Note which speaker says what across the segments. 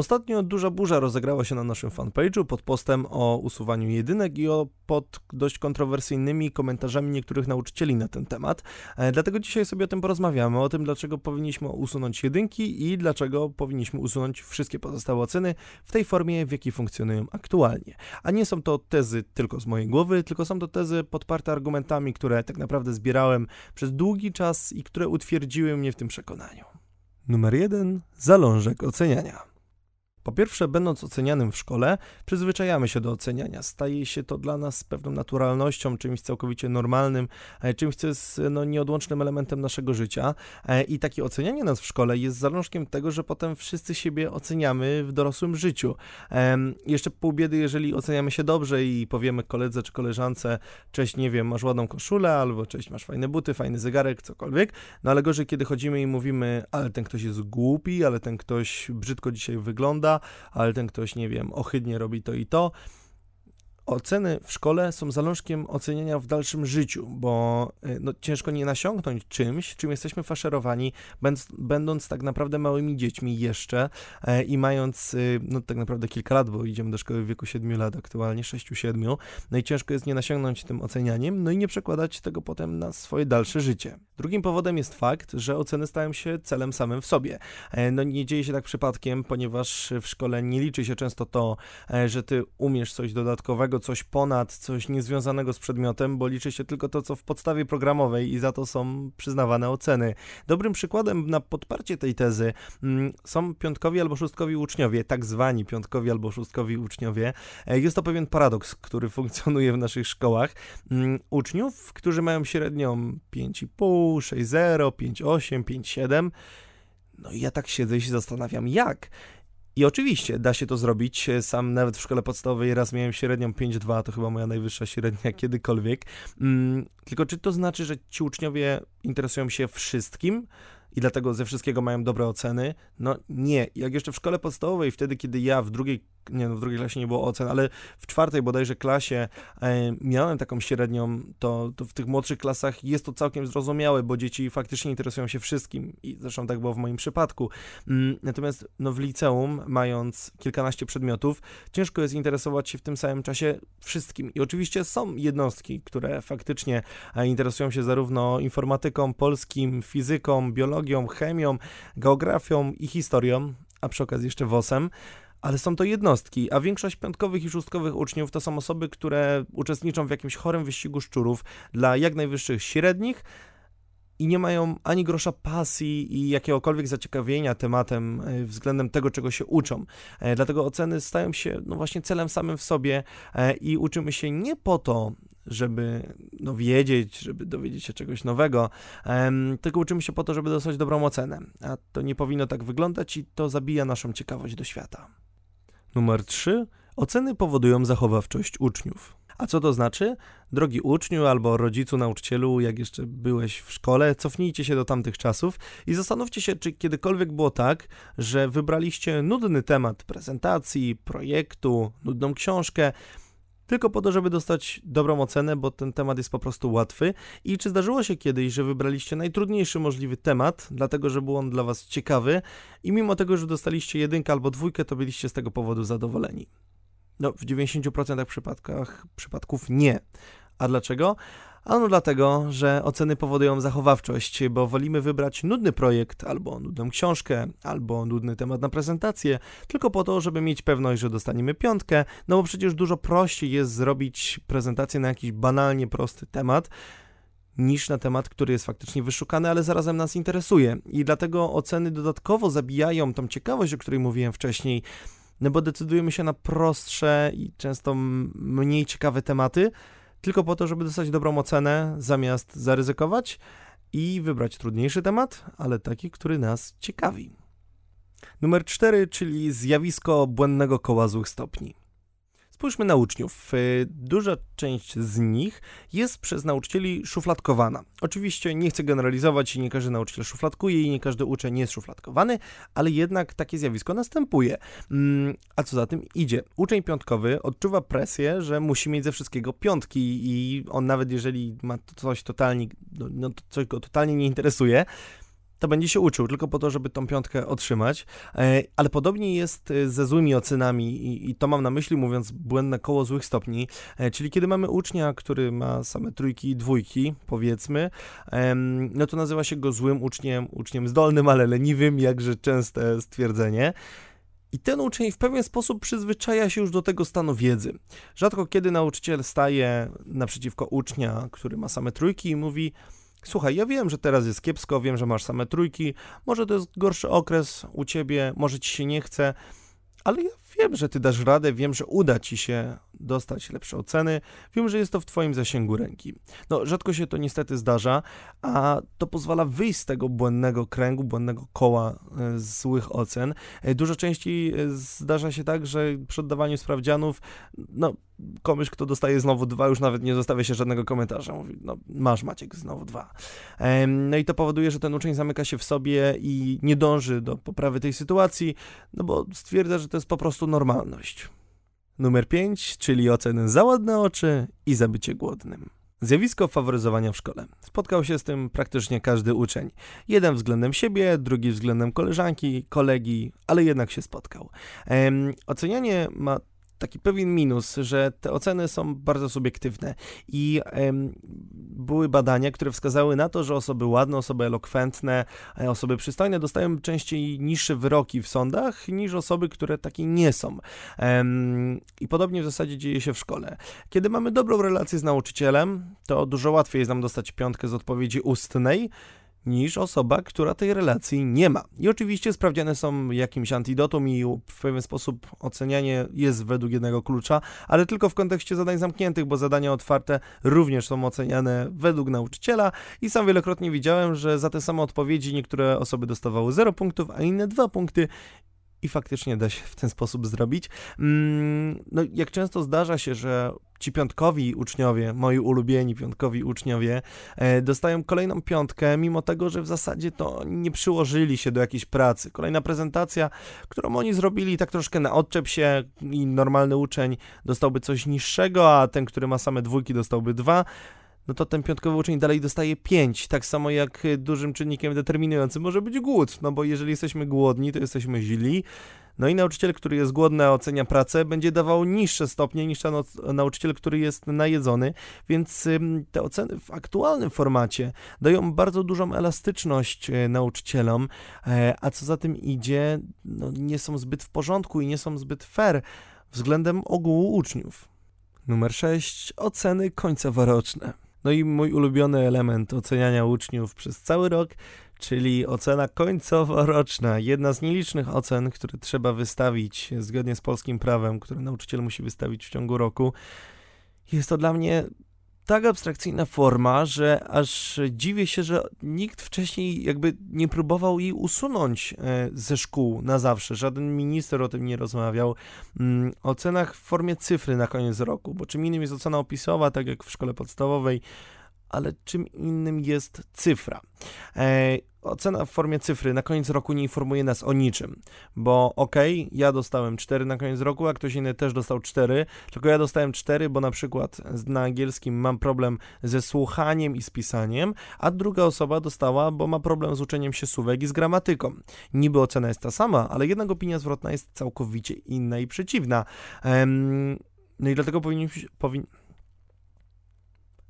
Speaker 1: Ostatnio duża burza rozegrała się na naszym fanpage'u pod postem o usuwaniu jedynek i o pod dość kontrowersyjnymi komentarzami niektórych nauczycieli na ten temat. E, dlatego dzisiaj sobie o tym porozmawiamy, o tym dlaczego powinniśmy usunąć jedynki i dlaczego powinniśmy usunąć wszystkie pozostałe oceny w tej formie, w jakiej funkcjonują aktualnie. A nie są to tezy tylko z mojej głowy, tylko są to tezy podparte argumentami, które tak naprawdę zbierałem przez długi czas i które utwierdziły mnie w tym przekonaniu. Numer jeden. Zalążek oceniania. Po pierwsze, będąc ocenianym w szkole, przyzwyczajamy się do oceniania. Staje się to dla nas pewną naturalnością, czymś całkowicie normalnym, e, czymś, co jest no, nieodłącznym elementem naszego życia. E, I takie ocenianie nas w szkole jest zalążkiem tego, że potem wszyscy siebie oceniamy w dorosłym życiu. Jeszcze pół biedy, jeżeli oceniamy się dobrze i powiemy koledze czy koleżance, cześć, nie wiem, masz ładną koszulę, albo cześć, masz fajne buty, fajny zegarek, cokolwiek. No ale gorzej, kiedy chodzimy i mówimy, ale ten ktoś jest głupi, ale ten ktoś brzydko dzisiaj wygląda, ale ten ktoś, nie wiem, ohydnie robi to i to, oceny w szkole są zalążkiem oceniania w dalszym życiu, bo y, no, ciężko nie nasiąknąć czymś, czym jesteśmy faszerowani, będąc, będąc tak naprawdę małymi dziećmi jeszcze e, i mając y, no, tak naprawdę kilka lat, bo idziemy do szkoły w wieku 7 lat aktualnie, 6-7, no i ciężko jest nie nasiągnąć tym ocenianiem, no i nie przekładać tego potem na swoje dalsze życie. Drugim powodem jest fakt, że oceny stają się celem samym w sobie. E, no nie dzieje się tak przypadkiem, ponieważ w szkole nie liczy się często to, e, że ty umiesz coś dodatkowego, coś ponad, coś niezwiązanego z przedmiotem, bo liczy się tylko to, co w podstawie programowej i za to są przyznawane oceny. Dobrym przykładem na podparcie tej tezy mm, są piątkowi albo szóstkowi uczniowie, tak zwani piątkowi albo szóstkowi uczniowie. E, jest to pewien paradoks, który funkcjonuje w naszych szkołach. Mm, uczniów, którzy mają średnią 5,5, 6,0, 5,8, 5,7. No i ja tak siedzę i się zastanawiam, jak? I oczywiście da się to zrobić. Sam nawet w szkole podstawowej raz miałem średnią 5,2, to chyba moja najwyższa średnia kiedykolwiek. Mm, tylko czy to znaczy, że ci uczniowie interesują się wszystkim? i dlatego ze wszystkiego mają dobre oceny. No nie. Jak jeszcze w szkole podstawowej, wtedy, kiedy ja w drugiej nie no, w drugiej klasie nie było ocen, ale w czwartej bodajże klasie e, miałem taką średnią, to, to w tych młodszych klasach jest to całkiem zrozumiałe, bo dzieci faktycznie interesują się wszystkim i zresztą tak było w moim przypadku. Mm, natomiast no, w liceum, mając kilkanaście przedmiotów, ciężko jest interesować się w tym samym czasie wszystkim. I oczywiście są jednostki, które faktycznie e, interesują się zarówno informatyką, polskim, fizyką, biologią, chemią, geografią i historią, a przy okazji jeszcze WOS-em ale są to jednostki, a większość piątkowych i szóstkowych uczniów to są osoby, które uczestniczą w jakimś chorym wyścigu szczurów dla jak najwyższych średnich i nie mają ani grosza pasji i jakiegokolwiek zaciekawienia tematem e, względem tego, czego się uczą. E, dlatego oceny stają się no właśnie celem samym w sobie e, i uczymy się nie po to, żeby no, wiedzieć, żeby dowiedzieć się czegoś nowego, tylko uczymy się po to, żeby dostać dobrą ocenę. A to nie powinno tak wyglądać i to zabija naszą ciekawość do świata. Numer 3. Oceny powodują zachowawczość uczniów. A co to znaczy? Drogi uczniu albo rodzicu, nauczycielu, jak jeszcze byłeś w szkole, cofnijcie się do tamtych czasów i zastanówcie się, czy kiedykolwiek było tak, że wybraliście nudny temat prezentacji, projektu, nudną książkę, tylko po to, żeby dostać dobrą ocenę, bo ten temat jest po prostu łatwy. I czy zdarzyło się kiedyś, że wybraliście najtrudniejszy możliwy temat, dlatego że był on dla Was ciekawy i mimo tego, że dostaliście jedynkę albo dwójkę, to byliście z tego powodu zadowoleni? No, w 90% przypadkach, przypadków nie. A dlaczego? Ano dlatego, że oceny powodują zachowawczość, bo wolimy wybrać nudny projekt, albo nudną książkę, albo nudny temat na prezentację, tylko po to, żeby mieć pewność, że dostaniemy piątkę, no bo przecież dużo prościej jest zrobić prezentację na jakiś banalnie prosty temat, niż na temat, który jest faktycznie wyszukany, ale zarazem nas interesuje. I dlatego oceny dodatkowo zabijają tą ciekawość, o której mówiłem wcześniej, no bo decydujemy się na prostsze i często mniej ciekawe tematy, tylko po to, żeby dostać dobrą ocenę, zamiast zaryzykować i wybrać trudniejszy temat, ale taki, który nas ciekawi. Numer 4, czyli zjawisko błędnego koła złych stopni. Spójrzmy na uczniów. Y, duża część z nich jest przez nauczycieli szufladkowana. Oczywiście nie chcę generalizować i nie każdy nauczyciel szufladkuje i nie każdy uczeń jest szufladkowany, ale jednak takie zjawisko następuje. Mm, a co za tym idzie? Uczeń piątkowy odczuwa presję, że musi mieć ze wszystkiego piątki i on nawet jeżeli ma coś totalnie, no, no coś go totalnie nie interesuje, to będzie się uczył tylko po to, żeby tą piątkę otrzymać. E, ale podobnie jest e, ze złymi ocenami i, to mam na myśli mówiąc błędne koło złych stopni, e, czyli kiedy mamy ucznia, który ma same trójki i dwójki, powiedzmy, no to nazywa się go złym uczniem, uczniem zdolnym, ale leniwym, jakże częste stwierdzenie. I ten uczeń w pewien sposób przyzwyczaja się już do tego stanu wiedzy. Rzadko kiedy nauczyciel staje naprzeciwko ucznia, który ma same trójki i mówi: Słuchaj, ja wiem, że teraz jest kiepsko, wiem, że masz same trójki, może to jest gorszy okres u ciebie, może ci się nie chce, ale ja wiem, że ty dasz radę, wiem, że uda ci się dostać lepsze oceny, wiem, że jest to w twoim zasięgu ręki. No, rzadko się to niestety zdarza, a to pozwala wyjść z tego błędnego kręgu, błędnego koła e, złych ocen. E, dużo częściej e, zdarza się tak, że przy oddawaniu sprawdzianów, no, komuś, kto dostaje znowu dwa, już nawet nie zostawia się żadnego komentarza. Mówi, no masz Maciek, znowu dwa. No i to powoduje, że ten uczeń zamyka się w sobie i nie dąży do poprawy tej sytuacji, no bo stwierdza, że to jest po prostu normalność. Numer 5, czyli oceny za ładne oczy i za bycie głodnym. Zjawisko faworyzowania w szkole. Spotkał się z tym praktycznie każdy uczeń. Jeden względem siebie, drugi względem koleżanki, kolegi, ale jednak się spotkał. Ehm, ocenianie ma taki pewien minus, że te oceny są bardzo subiektywne i były badania, które wskazały na to, że osoby ładne, osoby elokwentne, e, osoby przystojne dostają częściej niższe wyroki w sądach niż osoby, które takie nie są. I podobnie w zasadzie dzieje się w szkole. Kiedy mamy dobrą relację z nauczycielem, to dużo łatwiej jest nam dostać piątkę z odpowiedzi ustnej, niż osoba, która tej relacji nie ma. I oczywiście sprawdziane są jakimś antidotum i w pewien sposób ocenianie jest według jednego klucza, ale tylko w kontekście zadań zamkniętych, bo zadania otwarte również są oceniane według nauczyciela i sam wielokrotnie widziałem, że za te same odpowiedzi niektóre osoby dostawały 0 punktów, a inne 2 punkty i faktycznie da się w ten sposób zrobić. Mm, no, jak często zdarza się, że ci piątkowi uczniowie, moi ulubieni piątkowi uczniowie, e, dostają kolejną piątkę, mimo tego, że w zasadzie to nie przyłożyli się do jakiejś pracy. Kolejna prezentacja, którą oni zrobili tak troszkę na odczep się i normalny uczeń dostałby coś niższego, a ten, który ma same dwójki, dostałby dwa no to ten piątkowy uczeń dalej dostaje 5. Tak samo jak dużym czynnikiem determinującym może być głód, no bo jeżeli jesteśmy głodni, to jesteśmy źli. No i nauczyciel, który jest głodny, a ocenia pracę, będzie dawał niższe stopnie niż ten nauczyciel, który jest najedzony, więc te oceny w aktualnym formacie dają bardzo dużą elastyczność e, nauczycielom, e, a co za tym idzie, no nie są zbyt w porządku i nie są zbyt fair względem ogółu uczniów. Numer 6. Oceny końcowo-roczne. No i mój ulubiony element oceniania uczniów przez cały rok, czyli ocena końcowo-roczna. Jedna z nielicznych ocen, które trzeba wystawić zgodnie z polskim prawem, które nauczyciel musi wystawić w ciągu roku. Jest to dla mnie tak abstrakcyjna forma, że aż dziwię się, że nikt wcześniej jakby nie próbował jej usunąć e, ze szkół na zawsze. Żaden minister o tym nie rozmawiał. Mm, o cenach w formie cyfry na koniec roku, bo czym innym jest ocena opisowa, tak jak w szkole podstawowej, ale czym innym jest cyfra. E, ocena w formie cyfry na koniec roku nie informuje nas o niczym, bo okej, okay, ja dostałem 4 na koniec roku, a ktoś inny też dostał 4, tylko ja dostałem 4, bo na przykład na angielskim mam problem ze słuchaniem i z pisaniem, a druga osoba dostała, bo ma problem z uczeniem się słówek i z gramatyką. Niby ocena jest ta sama, ale jednak opinia zwrotna jest całkowicie inna i przeciwna. no i dlatego powinniśmy, powin...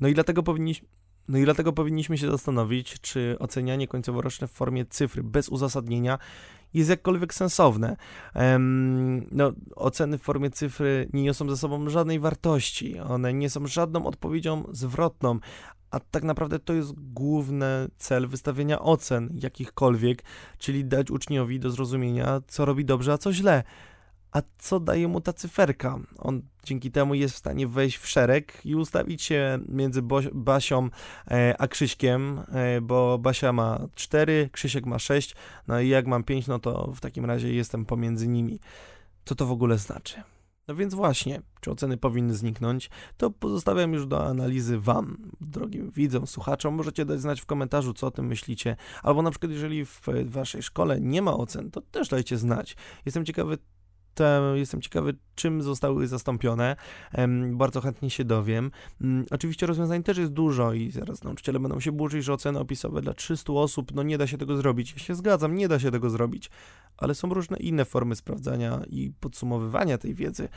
Speaker 1: no i dlatego powinniśmy no i dlatego powinniśmy się zastanowić, czy ocenianie końcowo-roczne w formie cyfry bez uzasadnienia jest jakkolwiek sensowne. no, oceny w formie cyfry nie niosą ze sobą żadnej wartości, one nie są żadną odpowiedzią zwrotną, a tak naprawdę to jest główny cel wystawienia ocen jakichkolwiek, czyli dać uczniowi do zrozumienia, co robi dobrze, a co źle. A co daje mu ta cyferka? On dzięki temu jest w stanie wejść w szereg i ustawić się między Basią e, a Krzyśkiem, e, bo Basia ma 4, Krzysiek ma 6, no i jak mam 5, no to w takim razie jestem pomiędzy nimi. Co to w ogóle znaczy? No więc właśnie, czy oceny powinny zniknąć, to pozostawiam już do analizy Wam, drogim widzom, słuchaczom. Możecie dać znać w komentarzu, co o tym myślicie. Albo na przykład, jeżeli w Waszej szkole nie ma ocen, to też dajcie znać. Jestem ciekawy jestem ciekawy, czym zostały zastąpione. Bardzo chętnie się dowiem. Mm, oczywiście rozwiązań też jest dużo i zaraz nauczyciele będą się burzyć, że oceny opisowe dla 300 osób, no nie da się tego zrobić. Ja się zgadzam, nie da się tego zrobić, ale są różne inne formy sprawdzania i podsumowywania tej wiedzy.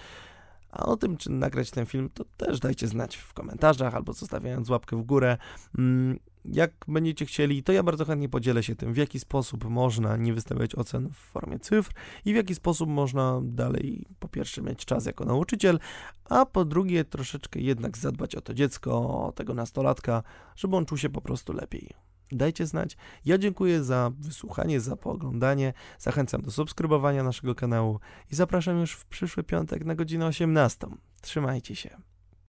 Speaker 1: A o tym, czy nagrać ten film, to też dajcie znać w komentarzach albo zostawiając łapkę w górę. Mm, jak będziecie chcieli, to ja bardzo chętnie podzielę się tym, w jaki sposób można nie wystawiać ocen w formie cyfr i w jaki sposób można dalej, po pierwsze, mieć czas jako nauczyciel, a po drugie, troszeczkę jednak zadbać o to dziecko, o tego nastolatka, żeby on czuł się po prostu lepiej dajcie znać. Ja dziękuję za wysłuchanie, za pooglądanie. Zachęcam do subskrybowania naszego kanału i zapraszam już w przyszły piątek na godzinę 18. Trzymajcie się.